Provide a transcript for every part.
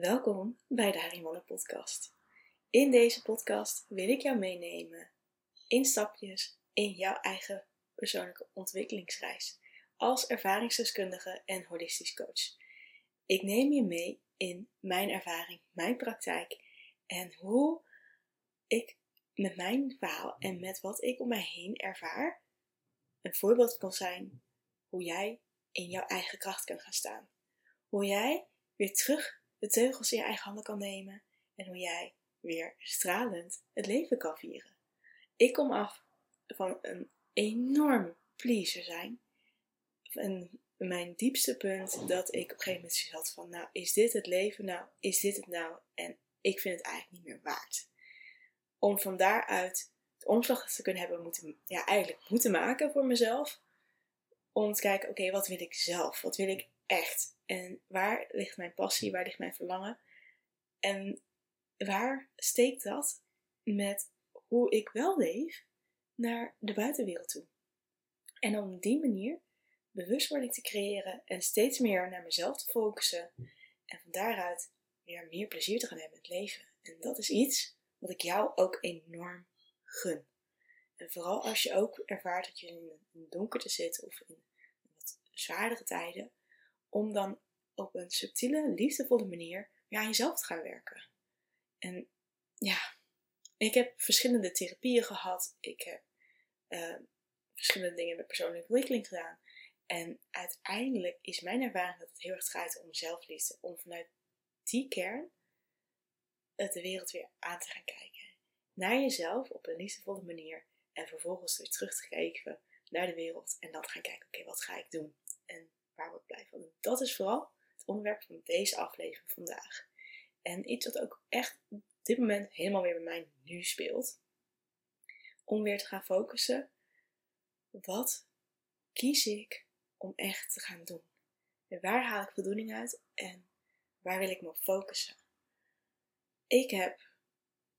Welkom bij de Harry podcast. In deze podcast wil ik jou meenemen in stapjes in jouw eigen persoonlijke ontwikkelingsreis als ervaringsdeskundige en holistisch coach. Ik neem je mee in mijn ervaring, mijn praktijk en hoe ik met mijn verhaal en met wat ik om mij heen ervaar een voorbeeld kan zijn hoe jij in jouw eigen kracht kan gaan staan. Hoe jij weer terug de teugels in je eigen handen kan nemen en hoe jij weer stralend het leven kan vieren. Ik kom af van een enorm pleaser zijn. En mijn diepste punt dat ik op een gegeven moment zat van, nou is dit het leven nou? Is dit het nou? En ik vind het eigenlijk niet meer waard. Om van daaruit de omslag te kunnen hebben moeten, ja, eigenlijk moeten maken voor mezelf. Om te kijken, oké, wat wil ik zelf? Wat wil ik echt? En waar ligt mijn passie? Waar ligt mijn verlangen? En waar steekt dat met hoe ik wel leef naar de buitenwereld toe? En om op die manier bewustwording te creëren en steeds meer naar mezelf te focussen. En van daaruit weer meer plezier te gaan hebben in het leven. En dat is iets wat ik jou ook enorm gun. En vooral als je ook ervaart dat je in een donkerte zit of in wat zwaardere tijden, om dan op een subtiele, liefdevolle manier weer aan jezelf te gaan werken. En ja, ik heb verschillende therapieën gehad. Ik heb uh, verschillende dingen met persoonlijke ontwikkeling gedaan. En uiteindelijk is mijn ervaring dat het heel erg draait om zelfliefde. Om vanuit die kern de wereld weer aan te gaan kijken. Naar jezelf op een liefdevolle manier. En vervolgens weer terug te kijken naar de wereld. En dan gaan kijken, oké, wat ga ik doen? En waar word ik blij van? dat is vooral het onderwerp van deze aflevering vandaag. En iets wat ook echt op dit moment helemaal weer bij mij nu speelt. Om weer te gaan focussen. Wat kies ik om echt te gaan doen? En waar haal ik voldoening uit? En waar wil ik me op focussen? Ik heb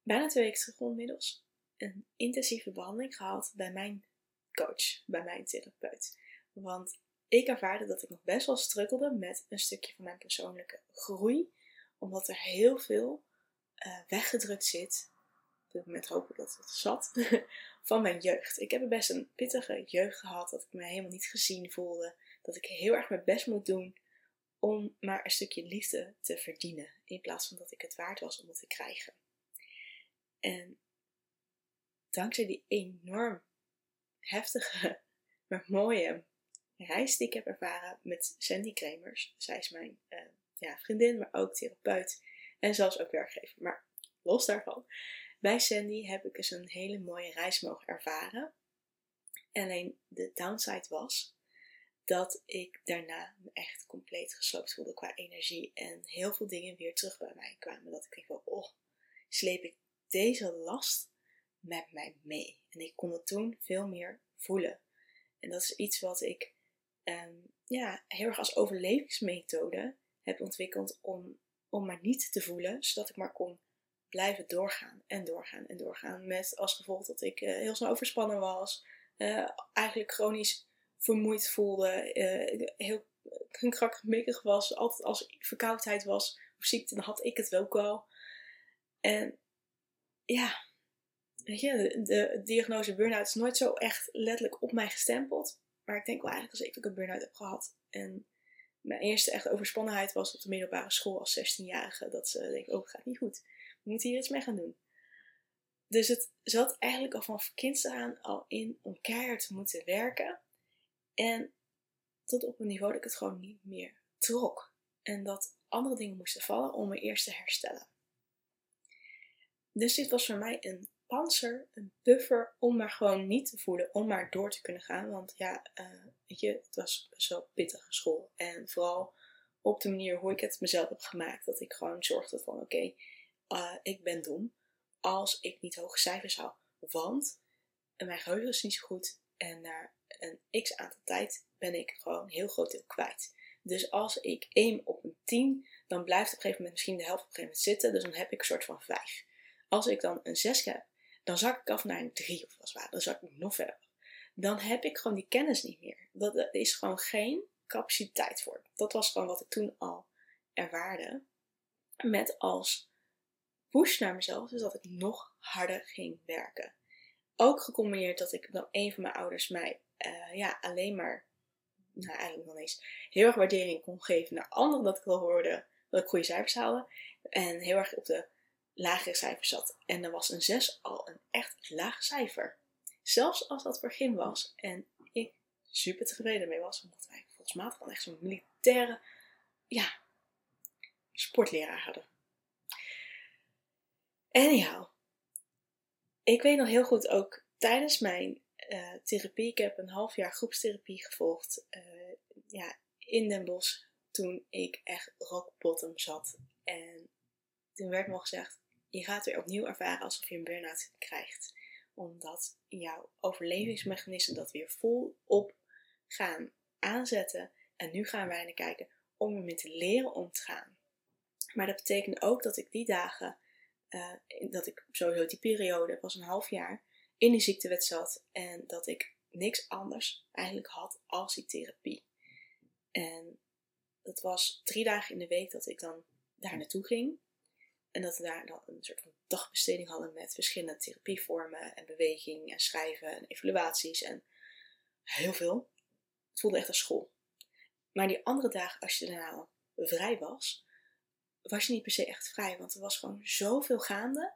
bijna twee weken terug inmiddels een intensieve behandeling gehad bij mijn coach, bij mijn therapeut. Want ik ervaarde dat ik nog best wel struggelde met een stukje van mijn persoonlijke groei. Omdat er heel veel uh, weggedrukt zit. Op dit moment hoop ik dat het zat. van mijn jeugd. Ik heb best een pittige jeugd gehad. Dat ik me helemaal niet gezien voelde. Dat ik heel erg mijn best moet doen om maar een stukje liefde te verdienen. In plaats van dat ik het waard was om het te krijgen. En dankzij die enorm heftige, maar mooie reis die ik heb ervaren met Sandy Kremers. Zij is mijn uh, ja, vriendin, maar ook therapeut en zelfs ook werkgever. Maar los daarvan, bij Sandy heb ik dus een hele mooie reis mogen ervaren. Alleen de downside was dat ik daarna me echt compleet gesloopt voelde qua energie. En heel veel dingen weer terug bij mij kwamen. Dat ik denk van, oh, sleep ik deze last met mij mee. En ik kon het toen veel meer voelen. En dat is iets wat ik um, ja, heel erg als overlevingsmethode heb ontwikkeld om, om maar niet te voelen, zodat ik maar kon blijven doorgaan en doorgaan en doorgaan. Met als gevolg dat ik uh, heel snel overspannen was, uh, eigenlijk chronisch vermoeid voelde, uh, heel krakkemikkig was. Altijd als er verkoudheid was of ziekte, dan had ik het wel wel. En ja, weet je, de diagnose burn-out is nooit zo echt letterlijk op mij gestempeld. Maar ik denk wel eigenlijk als ik een burn-out heb gehad. En mijn eerste echt overspannenheid was op de middelbare school als 16-jarige. Dat ze denken, oh gaat niet goed. We moeten hier iets mee gaan doen. Dus het zat eigenlijk al van kinds aan al in om keihard te moeten werken. En tot op een niveau dat ik het gewoon niet meer trok. En dat andere dingen moesten vallen om me eerst te herstellen. Dus dit was voor mij een panzer, een buffer om maar gewoon niet te voelen, om maar door te kunnen gaan. Want ja, uh, weet je, het was best wel pittige school. En vooral op de manier hoe ik het mezelf heb gemaakt, dat ik gewoon zorgde van oké, uh, ik ben dom als ik niet hoge cijfers haal. Want mijn geheugen is niet zo goed en na een x aantal tijd ben ik gewoon heel groot deel kwijt. Dus als ik aim op een 10, dan blijft op een gegeven moment misschien de helft op een gegeven moment zitten. Dus dan heb ik een soort van 5. Als ik dan een 6 heb, dan zak ik af naar een 3 of wat waar. Dan zak ik nog verder. Dan heb ik gewoon die kennis niet meer. Dat, is gewoon geen capaciteit voor. Dat was gewoon wat ik toen al ervaarde. Met als push naar mezelf, dus dat ik nog harder ging werken. Ook gecombineerd dat ik dan een van mijn ouders mij uh, ja, alleen maar, nou eigenlijk nog eens, heel erg waardering kon geven naar anderen. Dat ik wel hoorde dat ik goede cijfers haalde. En heel erg op de lagere cijfers zat. En dan was een 6 al een echt laag cijfer. Zelfs als dat gym was. En ik super tevreden mee was. Omdat wij volgens mij al echt zo'n militaire, ja, sportleraar hadden. Anyhow. Ik weet nog heel goed ook tijdens mijn uh, therapie. Ik heb een half jaar groepstherapie gevolgd. Uh, ja, in Den Bosch. Toen ik echt rock bottom zat. En toen werd me al gezegd, je gaat weer opnieuw ervaren alsof je een burn-out krijgt. Omdat jouw overlevingsmechanismen dat weer volop gaan aanzetten. En nu gaan wij naar kijken om ermee te leren om te gaan. Maar dat betekende ook dat ik die dagen, uh, dat ik sowieso die periode, was een half jaar, in die ziektewet zat. En dat ik niks anders eigenlijk had als die therapie. En dat was drie dagen in de week dat ik dan daar naartoe ging. En dat we daar dan een soort van dagbesteding hadden met verschillende therapievormen en beweging en schrijven en evaluaties en heel veel. Het voelde echt als school. Maar die andere dagen, als je daarna vrij was, was je niet per se echt vrij. Want er was gewoon zoveel gaande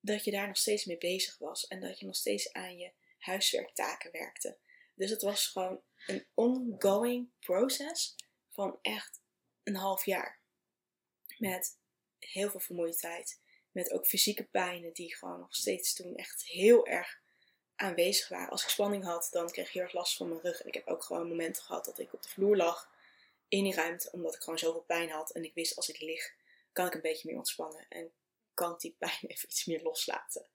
dat je daar nog steeds mee bezig was. En dat je nog steeds aan je huiswerktaken werkte. Dus het was gewoon een ongoing proces van echt een half jaar. Met heel veel vermoeidheid. Met ook fysieke pijnen die gewoon nog steeds toen echt heel erg aanwezig waren. Als ik spanning had, dan kreeg ik heel erg last van mijn rug. En ik heb ook gewoon momenten gehad dat ik op de vloer lag in die ruimte, omdat ik gewoon zoveel pijn had. En ik wist als ik lig, kan ik een beetje meer ontspannen. En kan ik die pijn even iets meer loslaten.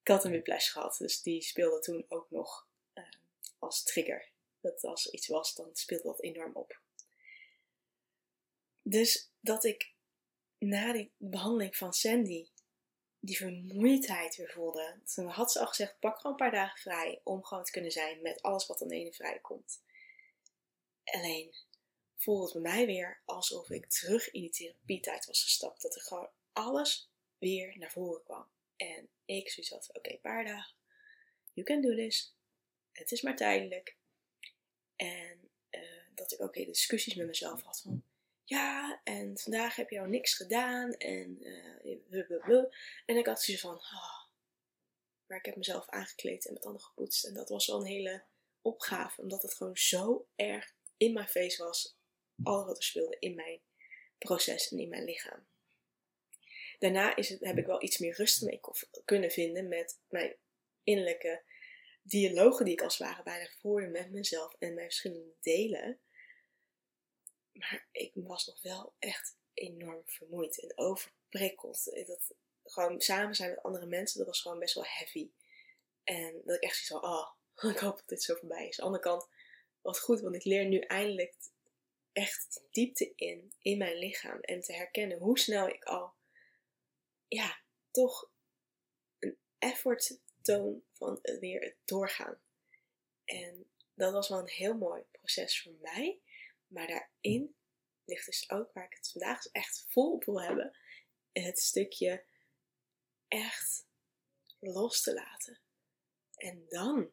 Ik had een whiplash gehad, dus die speelde toen ook nog uh, als trigger. Dat als iets was, dan speelde dat enorm op. Dus dat ik na die behandeling van Sandy die vermoeidheid weer voelde. Toen had ze al gezegd: pak gewoon een paar dagen vrij om gewoon te kunnen zijn met alles wat de ene vrij komt. Alleen voelde het bij mij weer alsof ik terug in die therapietijd was gestapt. Dat er gewoon alles weer naar voren kwam. En ik zoiets had: oké, paar dagen. You can do this. Het is maar tijdelijk. En uh, dat ik ook okay, discussies met mezelf had van ja, en vandaag heb je al niks gedaan en uh, En ik had zoiets van, oh. maar ik heb mezelf aangekleed en met tanden gepoetst. En dat was wel een hele opgave, omdat het gewoon zo erg in mijn face was. Al wat er speelde in mijn proces en in mijn lichaam. Daarna is het, heb ik wel iets meer rust mee kunnen vinden met mijn innerlijke dialogen die ik als het ware bijna voerde met mezelf en mijn verschillende delen. Maar ik was nog wel echt enorm vermoeid en overprikkeld. Dat, gewoon samen zijn met andere mensen, dat was gewoon best wel heavy. En dat ik echt zoiets van, oh, ik hoop dat dit zo voorbij is. Aan de andere kant, wat goed, want ik leer nu eindelijk echt diepte in, in mijn lichaam. En te herkennen hoe snel ik al, ja, toch een effort toon van weer het doorgaan. En dat was wel een heel mooi proces voor mij. Maar daarin ligt dus ook waar ik het vandaag echt vol op wil hebben. Het stukje echt los te laten. En dan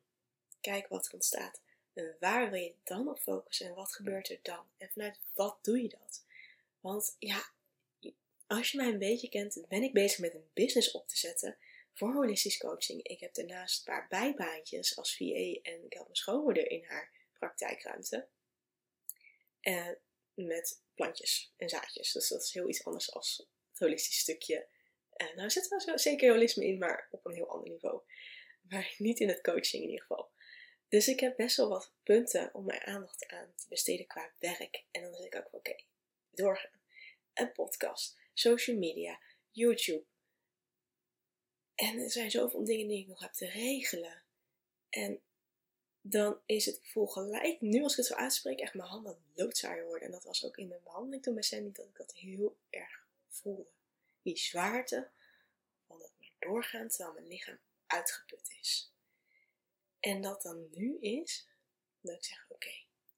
kijk wat er ontstaat. En waar wil je dan op focussen en wat gebeurt er dan? En vanuit wat doe je dat? Want ja, als je mij een beetje kent, ben ik bezig met een business op te zetten voor holistisch coaching. Ik heb daarnaast een paar bijbaantjes als VA en ik help mijn schoonmoeder in haar praktijkruimte. En met plantjes en zaadjes. Dus dat is heel iets anders als het holistisch stukje. En nou zit wel zeker holisme in, maar op een heel ander niveau. Maar niet in het coaching in ieder geval. Dus ik heb best wel wat punten om mijn aandacht aan te besteden qua werk. En dan zeg ik ook, oké, doorgaan. Een podcast, social media, YouTube. En er zijn zoveel dingen die ik nog heb te regelen. En dan is het gevoel gelijk, nu als ik het zo uitspreek, echt mijn handen loodzaaier worden. En dat was ook in mijn behandeling toen bij Sandy, dat ik dat heel erg voelde. Die zwaarte van het maar doorgaan terwijl mijn lichaam uitgeput is. En dat dan nu is, dat ik zeg, oké,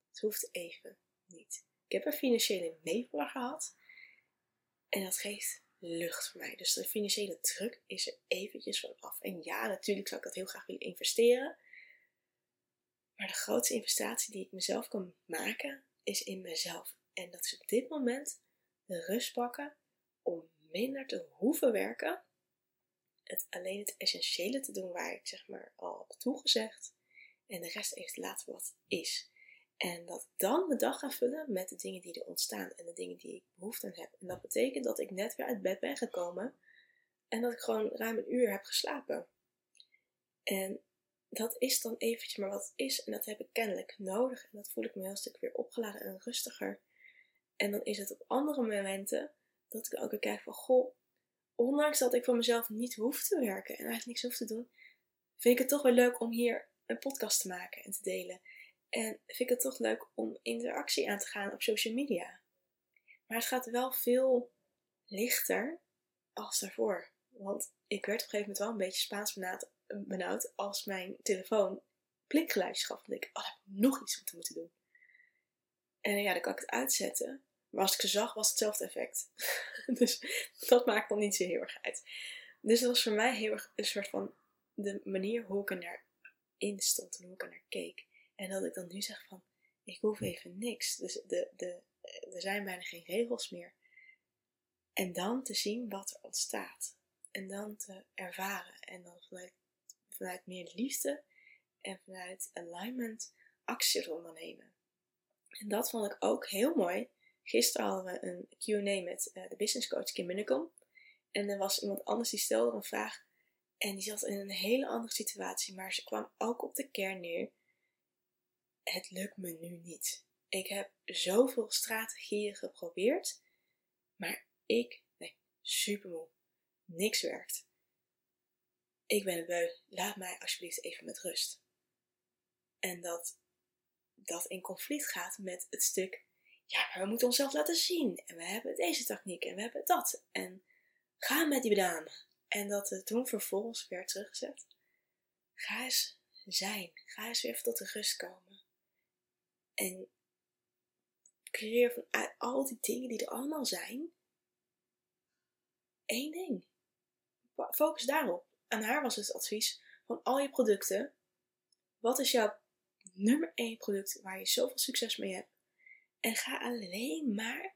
het hoeft even niet. Ik heb een financiële meevaller gehad. En dat geeft lucht voor mij. Dus de financiële druk is er eventjes vanaf. En ja, natuurlijk zou ik dat heel graag willen investeren. Maar de grootste investatie die ik mezelf kan maken, is in mezelf. En dat is op dit moment de rust pakken om minder te hoeven werken. Het alleen het essentiële te doen waar ik zeg maar al heb toegezegd. En de rest even te laten wat is. En dat dan mijn dag ga vullen met de dingen die er ontstaan en de dingen die ik behoefte aan heb. En dat betekent dat ik net weer uit bed ben gekomen en dat ik gewoon ruim een uur heb geslapen. En dat is dan eventjes maar wat het is. En dat heb ik kennelijk nodig. En dat voel ik me heel stuk weer opgeladen en rustiger. En dan is het op andere momenten dat ik ook weer kijk van, goh, ondanks dat ik voor mezelf niet hoef te werken en eigenlijk niks hoef te doen, vind ik het toch wel leuk om hier een podcast te maken en te delen. En vind ik het toch leuk om interactie aan te gaan op social media. Maar het gaat wel veel lichter als daarvoor. Want ik werd op een gegeven moment wel een beetje Spaans benauwd als mijn telefoon klikgeluidjes gaf. Dan ik, oh, heb ik nog iets te moeten doen. En ja, dan kan ik het uitzetten. Maar als ik ze zag, was het hetzelfde effect. dus dat maakt dan niet zo heel erg uit. Dus dat was voor mij heel erg een soort van de manier hoe ik er naar in stond en hoe ik er naar keek. En dat ik dan nu zeg van, ik hoef even niks. Dus de, de, er zijn bijna geen regels meer. En dan te zien wat er ontstaat. En dan te ervaren. En dan vanuit, vanuit meer liefde en vanuit alignment actie te ondernemen. En dat vond ik ook heel mooi. Gisteren hadden we een Q&A met uh, de business coach Kim Minnekom. En er was iemand anders die stelde een vraag. En die zat in een hele andere situatie. Maar ze kwam ook op de kern neer het lukt me nu niet. Ik heb zoveel strategieën geprobeerd, maar ik ben super moe. Niks werkt. Ik ben beu. Laat mij alsjeblieft even met rust. En dat dat in conflict gaat met het stuk. Ja, maar we moeten onszelf laten zien. En we hebben deze techniek en we hebben dat. En ga met die bedaan. En dat het toen vervolgens werd teruggezet. Ga eens zijn. Ga eens weer tot de rust komen. En creëer vanuit al die dingen die er allemaal zijn, één ding. Focus daarop. Aan haar was het advies van al je producten. Wat is jouw nummer één product waar je zoveel succes mee hebt? En ga alleen maar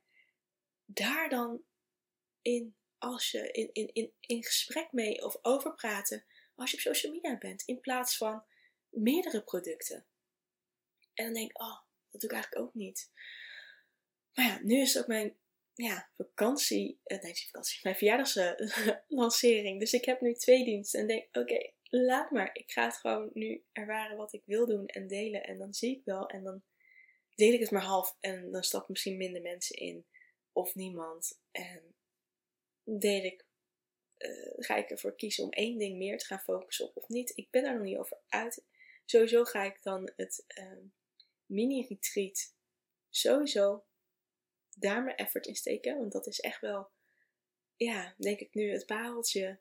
daar dan in, als je in, in, in, in gesprek mee of over praten als je op social media bent, in plaats van meerdere producten. En dan denk ik, oh, dat doe ik eigenlijk ook niet. Maar ja, nu is ook mijn ja, vakantie, uh, nee, vakantie, mijn verjaardagslancering. dus ik heb nu twee diensten en denk, oké, laat maar. Ik ga het gewoon nu ervaren wat ik wil doen en delen. En dan zie ik wel en dan deel ik het maar half en dan stappen misschien minder mensen in of niemand. En deel ik, uh, ga ik ervoor kiezen om één ding meer te gaan focussen op of niet. Ik ben daar nog niet over uit. Sowieso ga ik dan het uh, mini-retreat sowieso daar mijn effort in steken. Want dat is echt wel, ja, denk ik nu het pareltje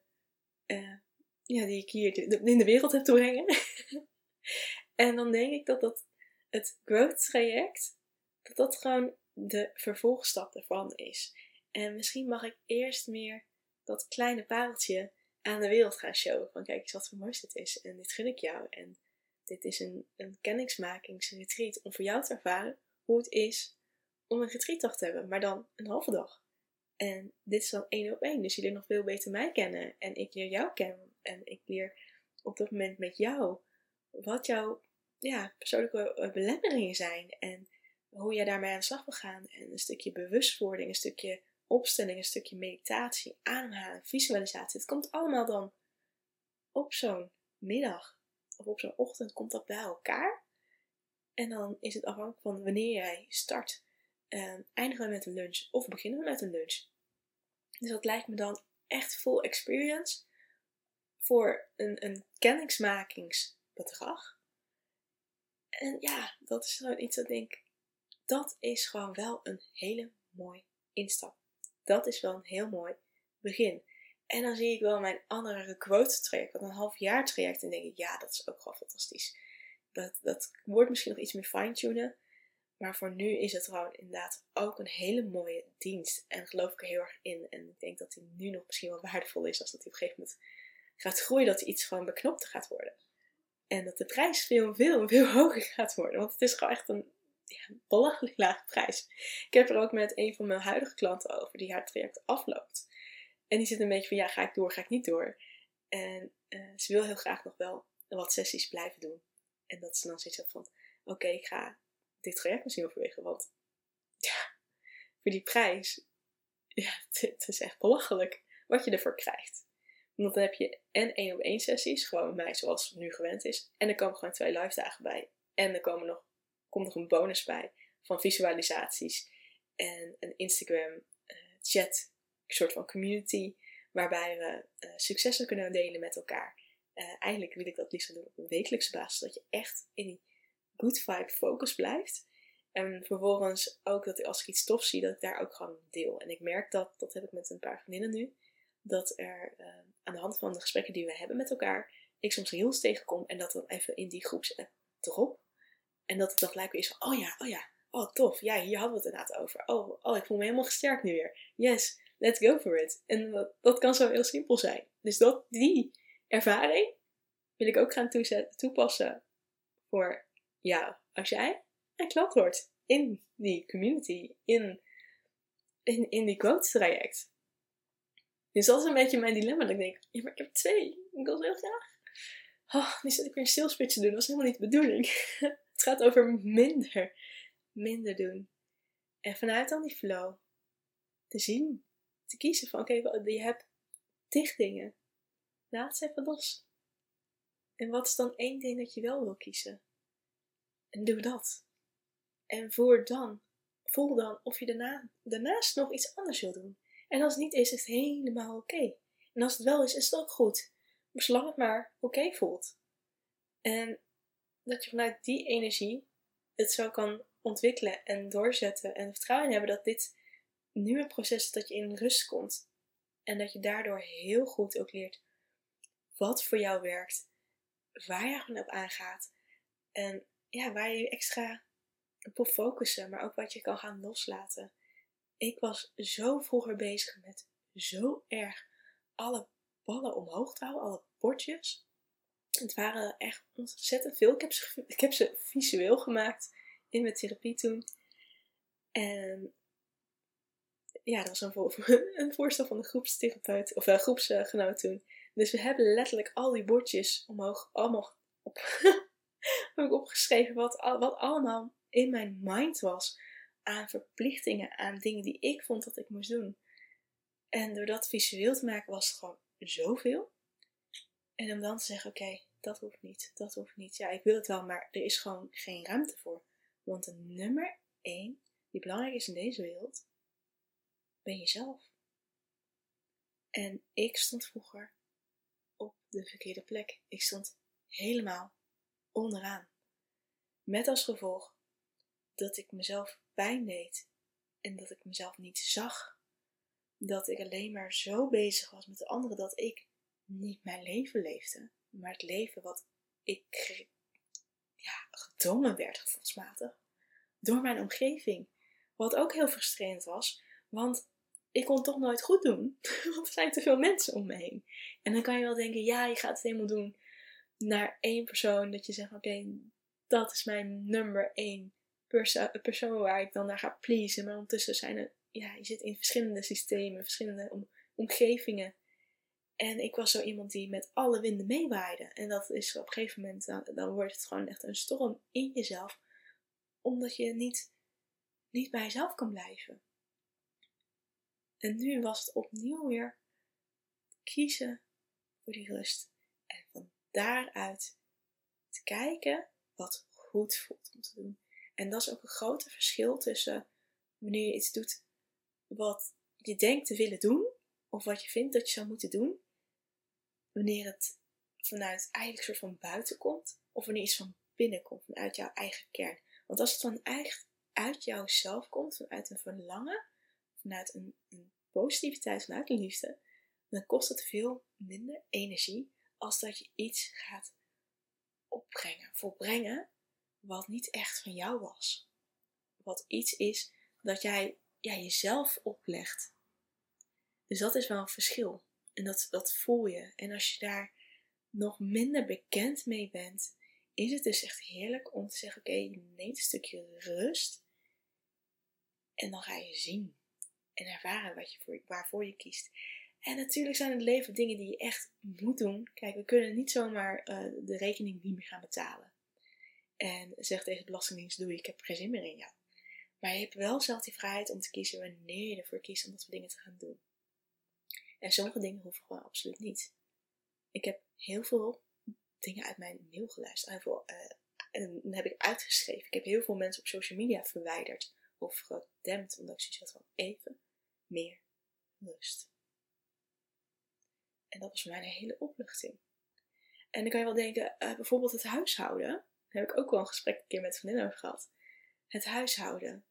uh, ja, die ik hier in de wereld heb te brengen. en dan denk ik dat dat het growth traject, dat dat gewoon de vervolgstap ervan is. En misschien mag ik eerst meer dat kleine pareltje aan de wereld gaan showen. Van kijk eens wat voor moois dit is. En dit gun ik jou. En dit is een, een kennismakingsretreat om voor jou te ervaren hoe het is om een retreatdag te hebben, maar dan een halve dag. En dit is dan één op één, dus je leert nog veel beter mij kennen en ik leer jou kennen. En ik leer op dat moment met jou wat jouw ja, persoonlijke eh, belemmeringen zijn en hoe jij daarmee aan de slag wil gaan. En een stukje bewustwording, een stukje opstelling, een stukje meditatie, ademhaling, visualisatie. Het komt allemaal dan op zo'n middag of op zo'n ochtend komt dat bij elkaar. En dan is het afhankelijk van wanneer jij start. Uh, eindigen we met een lunch of beginnen we met een lunch. Dus dat lijkt me dan echt full experience voor een, een kennismakingsbedrag. En ja, dat is gewoon iets dat ik denk, dat is gewoon wel een hele mooi instap. Dat is wel een heel mooi begin. En dan zie ik wel mijn andere quote traject, wat een half jaar traject. En denk ik, ja, dat is ook gewoon fantastisch. Dat, dat wordt misschien nog iets meer fine-tunen. Maar voor nu is het gewoon inderdaad ook een hele mooie dienst. En daar geloof ik er heel erg in. En ik denk dat die nu nog misschien wel waardevol is als dat die op een gegeven moment gaat groeien. Dat iets gewoon beknopter gaat worden. En dat de prijs veel, veel, veel hoger gaat worden. Want het is gewoon echt een ja, belachelijk lage prijs. Ik heb er ook met een van mijn huidige klanten over die haar traject afloopt. En die zit een beetje van ja, ga ik door, ga ik niet door. En uh, ze wil heel graag nog wel wat sessies blijven doen. En dat ze dan zoiets van, oké, ik ga dit traject misschien overwegen. Want ja, voor die prijs, ja, het is echt belachelijk wat je ervoor krijgt. Want dan heb je en één op één sessies, gewoon bij mij zoals het nu gewend is. En er komen gewoon twee live dagen bij. En er komen nog, komt nog een bonus bij van visualisaties. En een Instagram uh, chat, een soort van community. Waarbij we uh, successen kunnen delen met elkaar. Uh, eigenlijk wil ik dat liefst doen op een wekelijkse basis. Dat je echt in die good vibe focus blijft. En vervolgens ook dat als ik iets tof zie, dat ik daar ook gewoon deel. En ik merk dat, dat heb ik met een paar vriendinnen nu, dat er uh, aan de hand van de gesprekken die we hebben met elkaar, ik soms heel tegenkom en dat dan even in die groepsapp erop. En dat het dan gelijk weer is van, oh ja, oh ja, oh tof, ja, hier hadden we het inderdaad over. Oh, oh ik voel me helemaal gesterkt nu weer. Yes, let's go for it. En dat, dat kan zo heel simpel zijn. Dus dat, die ervaring wil ik ook gaan toepassen voor jou. Als jij een klant wordt in die community, in, in, in die coach traject. Dus dat is een beetje mijn dilemma. Dat ik denk, ja, maar ik heb twee. Ik wil heel graag. Oh, nu zit ik weer een sales te doen. Dat was helemaal niet de bedoeling. het gaat over minder. Minder doen. En vanuit dan die flow te zien. Te kiezen van, oké, je hebt dicht dingen. Laat ze even los. En wat is dan één ding dat je wel wil kiezen? En doe dat. En voer dan, voel dan of je daarna, daarnaast nog iets anders wil doen. En als het niet is, is het helemaal oké. En als het wel is, is het ook goed. Maar zolang het maar oké voelt. En dat je vanuit die energie het zo kan ontwikkelen en doorzetten. En vertrouwen hebben dat dit nu een proces is dat je in rust komt. En dat je daardoor heel goed ook leert wat voor jou werkt. Waar je gewoon op aangaat. En ja, waar je extra op focussen, maar ook wat je kan gaan loslaten. Ik was zo vroeger bezig met zo erg alle ballen omhoog te houden, alle bordjes. Het waren echt ontzettend veel. Ik heb ze, ik heb ze visueel gemaakt in mijn therapie toen. En ja, dat was een, voor, een voorstel van de groepstherapeut, of uh, groepsgenoot toen. Dus we hebben letterlijk al die bordjes omhoog, allemaal op, heb ik opgeschreven wat, wat allemaal in mijn mind was aan verplichtingen, aan dingen die ik vond dat ik moest doen. En door dat visueel te maken was het gewoon zoveel. En om dan te zeggen, oké, dat hoeft niet, dat hoeft niet. Ja, ik wil het wel, maar er is gewoon geen ruimte voor. Want de nummer één, die belangrijk is in deze wereld, ben jezelf. En ik stond vroeger op de verkeerde plek. Ik stond helemaal onderaan. Met als gevolg dat ik mezelf pijn deed en dat ik mezelf niet zag. Dat ik alleen maar zo bezig was met de anderen dat ik niet mijn leven leefde, maar het leven wat ik ja, gedwongen werd gevoelsmatig door mijn omgeving. Wat ook heel frustrerend was, want ik kon het toch nooit goed doen, want er zijn te veel mensen om me heen. En dan kan je wel denken, ja, je gaat het helemaal doen naar één persoon, dat je zegt, oké, dat is mijn nummer één perso persoon waar ik dan naar ga pleasen. Maar ondertussen zijn er, ja, je zit in verschillende systemen, verschillende omgevingen. En ik was zo iemand die met alle winden meewaaide. En dat is op een gegeven moment, dan, dan wordt het gewoon echt een storm in jezelf. Omdat je niet, niet bij jezelf kan blijven. En nu was het opnieuw weer kiezen voor die rust. Daaruit te kijken wat goed voelt om te doen. En dat is ook een grote verschil tussen wanneer je iets doet wat je denkt te willen doen, of wat je vindt dat je zou moeten doen, wanneer het vanuit eigenlijk soort van buiten komt, of wanneer iets van binnen komt, vanuit jouw eigen kern. Want als het van echt uit jouzelf komt, vanuit een verlangen, vanuit een, een positiviteit, vanuit een liefde, dan kost het veel minder energie als dat je iets gaat opbrengen, volbrengen, wat niet echt van jou was. wat iets is dat jij ja, jezelf oplegt. Dus dat is wel een verschil. En dat, dat voel je. En als je daar nog minder bekend mee bent, is het dus echt heerlijk om te zeggen: Oké, neem een stukje rust. En dan ga je zien en ervaren wat je voor, waarvoor je kiest. En natuurlijk zijn het leven dingen die je echt moet doen. Kijk, we kunnen niet zomaar uh, de rekening niet meer gaan betalen. En zeg tegen de Belastingdienst: Doe, ik heb geen zin meer in jou. Maar je hebt wel zelf die vrijheid om te kiezen wanneer je ervoor kiest om dat soort dingen te gaan doen. En sommige dingen hoeven gewoon absoluut niet. Ik heb heel veel dingen uit mijn mail geluisterd. Heel veel, uh, en dan heb ik uitgeschreven. Ik heb heel veel mensen op social media verwijderd of gedempt, omdat ik zoiets had van even meer rust. En dat was voor mij een hele opluchting. En dan kan je wel denken, uh, bijvoorbeeld het huishouden. Daar heb ik ook wel een gesprek een keer met vriendinnen over gehad. Het huishouden.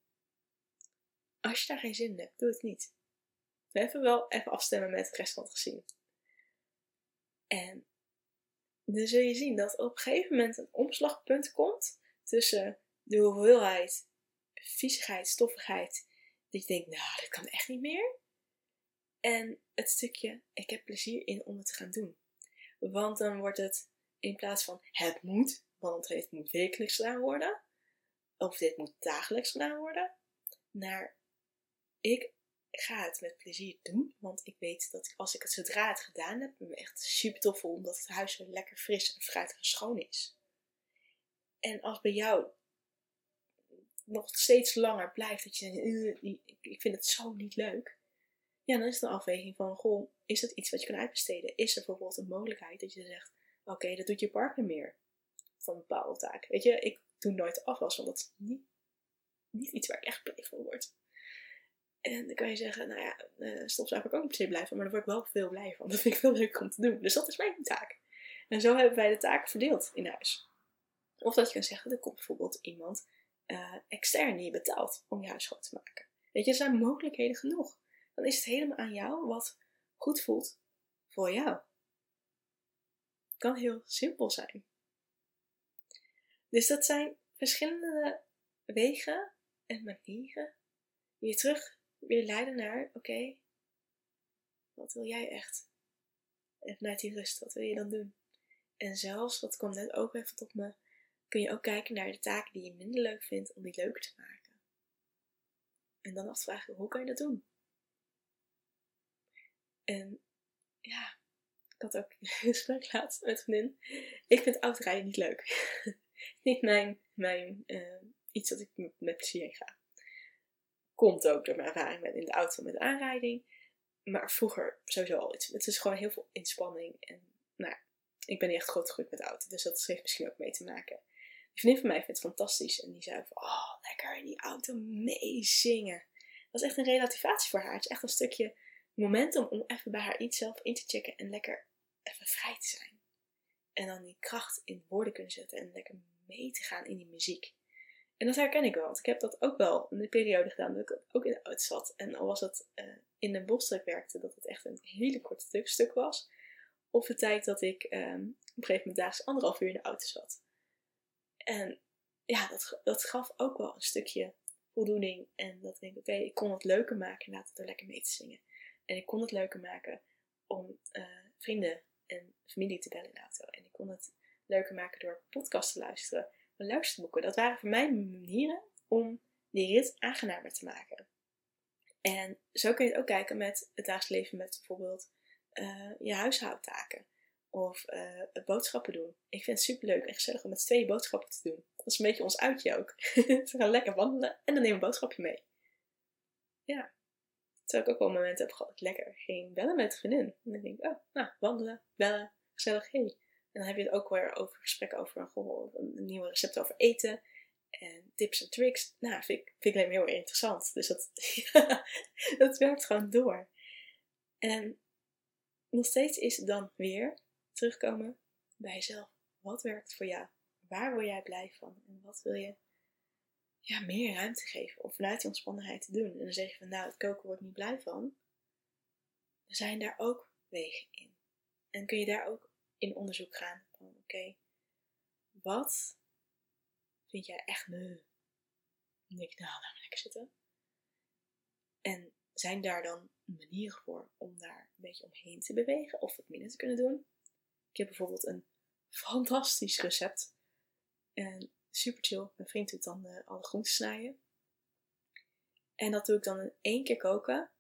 Als je daar geen zin in hebt, doe het niet. Even wel even afstemmen met het rest van het gezin. En dan zul je zien dat op een gegeven moment een omslagpunt komt tussen de hoeveelheid viezigheid, stoffigheid, dat je denkt, nou, dat kan echt niet meer. En het stukje, ik heb plezier in om het te gaan doen. Want dan wordt het in plaats van het moet, want het moet wekelijks gedaan worden, of dit moet dagelijks gedaan worden, naar ik ga het met plezier doen. Want ik weet dat als ik het zodra het gedaan heb, me echt super tof voel, omdat het huis zo lekker fris en fruitig en schoon is. En als bij jou nog steeds langer blijft, dat je denkt, ik vind het zo niet leuk. Ja, dan is het een afweging van, goh, is het iets wat je kan uitbesteden? Is er bijvoorbeeld een mogelijkheid dat je zegt, oké, dat doet je partner meer van een bepaalde taak. Weet je, ik doe nooit afwas, want dat is niet, niet iets waar ik echt blij van word. En dan kan je zeggen, nou ja, uh, stofzuiger ik ook niet per se maar daar word ik wel veel blij van. Dat vind ik veel leuker om te doen. Dus dat is mijn taak. En zo hebben wij de taken verdeeld in huis. Of dat je kan zeggen, er komt bijvoorbeeld iemand uh, extern die je betaalt om je huis schoon te maken. Weet je, er zijn mogelijkheden genoeg. Dan is het helemaal aan jou wat goed voelt voor jou. Het kan heel simpel zijn. Dus dat zijn verschillende wegen en manieren die je terug weer leiden naar, oké, wat wil jij echt? En vanuit die rust, wat wil je dan doen? En zelfs, dat kwam net ook even tot me, kun je ook kijken naar de taken die je minder leuk vindt, om die leuker te maken. En dan afvragen, hoe kan je dat doen? En ja, ik had ook een gesprek laatst met vriendin. Ik vind autorijden niet leuk. niet mijn, mijn uh, iets dat ik met plezier ga. Komt ook door mijn ervaring met in de auto met aanrijding. Maar vroeger sowieso al iets. Het is gewoon heel veel inspanning. En nou, ik ben niet echt groot gegroeid met auto. Dus dat heeft misschien ook mee te maken. Die vriendin van mij vindt het fantastisch. En die zei van, oh, lekker in die auto meezingen. Dat is echt een relativatie voor haar. Het is echt een stukje momentum om even bij haar iets zelf in te checken. En lekker even vrij te zijn. En dan die kracht in woorden kunnen zetten. En lekker mee te gaan in die muziek. En dat herken ik wel, want ik heb dat ook wel in de periode gedaan dat ik ook in de auto zat. En al was het uh, in de bosstreek werkte, dat het echt een hele korte stuk, stuk was. Of de tijd dat ik um, op een gegeven moment daags anderhalf uur in de auto zat. En ja, dat, dat gaf ook wel een stukje voldoening. En dat ik denk, oké, ik kon het leuker maken het er lekker mee te zingen. En ik kon het leuker maken om uh, vrienden en familie te bellen in de auto. En ik kon het leuker maken door podcast te luisteren luisterboeken. Dat waren voor mij manieren om die rit aangenamer te maken. En zo kun je het ook kijken met het dagelijks leven met bijvoorbeeld uh, je huishoudtaken. Of uh, boodschappen doen. Ik vind het super leuk en gezellig om met twee boodschappen te doen. Dat is een beetje ons uitje ook. we gaan lekker wandelen en dan nemen we een boodschapje mee. Ja. Terwijl ik ook wel momenten heb gehad lekker ging bellen met vriendin. En dan denk ik, oh, nou, wandelen, bellen, gezellig, hey. En dan heb je het ook weer over gesprekken over een nieuwe recept over eten. En tips en tricks. Nou, vind ik, vind ik heel interessant. Dus dat, dat werkt gewoon door. En nog steeds is het dan weer terugkomen bij jezelf. Wat werkt voor jou? Waar word jij blij van? En wat wil je ja, meer ruimte geven? Om vanuit die ontspannenheid te doen. En dan zeg je van nou, het koken wordt niet blij van. Er zijn daar ook wegen in. En kun je daar ook in onderzoek gaan. Van oké, wat vind jij echt denk ik, nou, laat lekker zitten. En zijn daar dan manieren voor om daar een beetje omheen te bewegen of wat minder te kunnen doen? Ik heb bijvoorbeeld een fantastisch recept. En super chill. Mijn vriend doet dan uh, alle groenten snijden. En dat doe ik dan in één keer koken.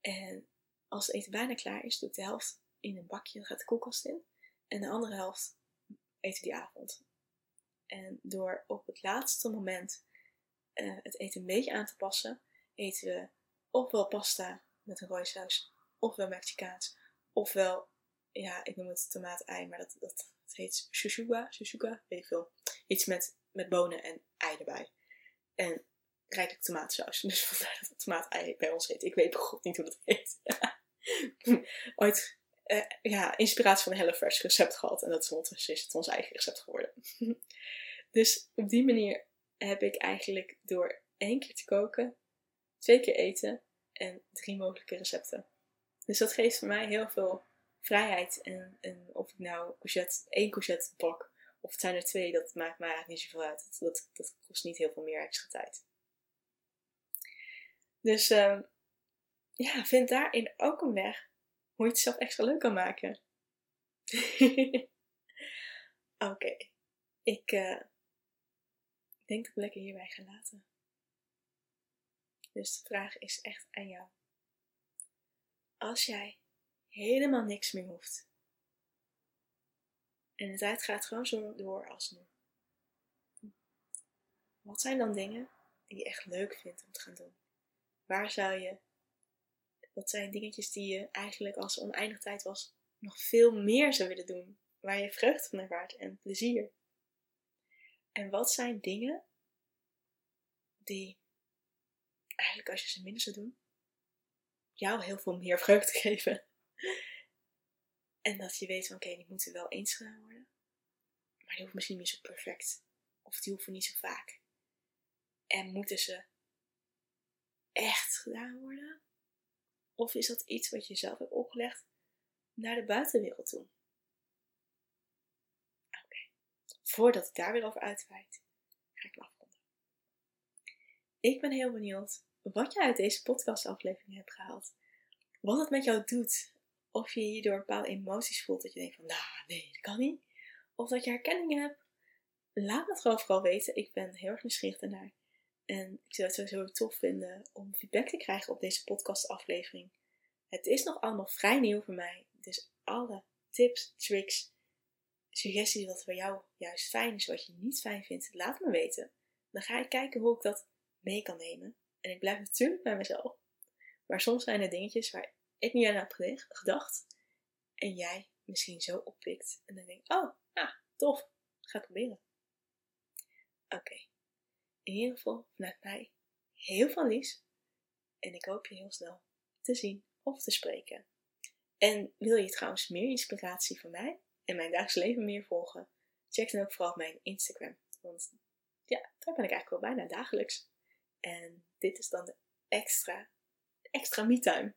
En als het eten bijna klaar is, doe ik de helft in een bakje. Dan gaat de koelkast in. En de andere helft eten die avond. En door op het laatste moment uh, het eten een beetje aan te passen, eten we ofwel pasta met een rode saus, ofwel Mexicaans, ofwel, ja, ik noem het tomaat-ei, maar dat, dat, heet shushuga, shushuga, weet ik veel. Iets met, met bonen en ei erbij. En rijkelijk tomaatsaus. Dus vandaar dat het tomaat-ei bij ons heet. Ik weet god niet hoe dat heet. Ooit uh, ja, inspiratie van een HelloFresh recept gehad. En dat is ondertussen is het ons eigen recept geworden. dus op die manier heb ik eigenlijk door één keer te koken, twee keer eten en drie mogelijke recepten. Dus dat geeft voor mij heel veel vrijheid. En, of ik nou courgette, één courgette bak of het zijn er twee, dat maakt mij eigenlijk niet zoveel uit. Dat, dat, kost niet heel veel meer extra tijd. Dus uh, ja, vind daarin ook een weg hoe je het zelf extra leuk kan maken. Oké, ik uh, denk dat ik lekker hierbij ga laten. Dus de vraag is echt aan jou. Als jij helemaal niks meer hoeft. En de tijd gaat gewoon zo door als nu. Wat zijn dan dingen die je echt leuk vindt om te gaan doen? Waar zou je, wat zijn dingetjes die je eigenlijk als oneindig tijd was, nog veel meer zou willen doen? Waar je vreugde van ervaart en plezier. En wat zijn dingen die eigenlijk als je ze minder zou doen, jou heel veel meer vreugde geven. En dat je weet van oké, die moeten wel eens gedaan worden. Maar die hoeven misschien niet zo perfect. Of die hoeven niet zo vaak. En moeten ze echt gedaan worden? Of is dat iets wat je zelf hebt opgelegd naar de buitenwereld toe? Oké. Voordat ik daar weer over uitweid, ga ik afronden. Ik ben heel benieuwd wat je uit deze podcastaflevering hebt gehaald. Wat het met jou doet. Of je hierdoor bepaalde emoties voelt dat je denkt van, nou nee, dat kan niet. Of dat je herkenningen hebt. Laat me het gewoon vooral weten. Ik ben heel erg nieuwsgierig daarnaar. En ik zou het sowieso tof vinden om feedback te krijgen op deze podcastaflevering. Het is nog allemaal vrij nieuw voor mij. Dus alle tips, tricks, suggesties wat voor jou juist fijn is, wat je niet fijn vindt, laat me weten. Dan ga ik kijken hoe ik dat mee kan nemen. En ik blijf natuurlijk bij mezelf. Maar soms zijn er dingetjes waar ik niet aan heb gedacht. En jij misschien zo oppikt. En dan denk oh, ah, tof. Ga het proberen. Oké. In ieder geval vanuit mij heel veel liefs. En ik hoop je heel snel te zien of te spreken. En wil je trouwens meer inspiratie van mij en mijn dagelijks leven meer volgen? Check dan ook vooral mijn Instagram. Want ja, daar ben ik eigenlijk wel bijna dagelijks. En dit is dan de extra, extra me-time.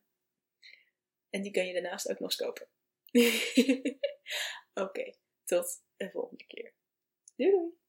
En die kun je daarnaast ook nog kopen. Oké, tot de volgende keer. Doei!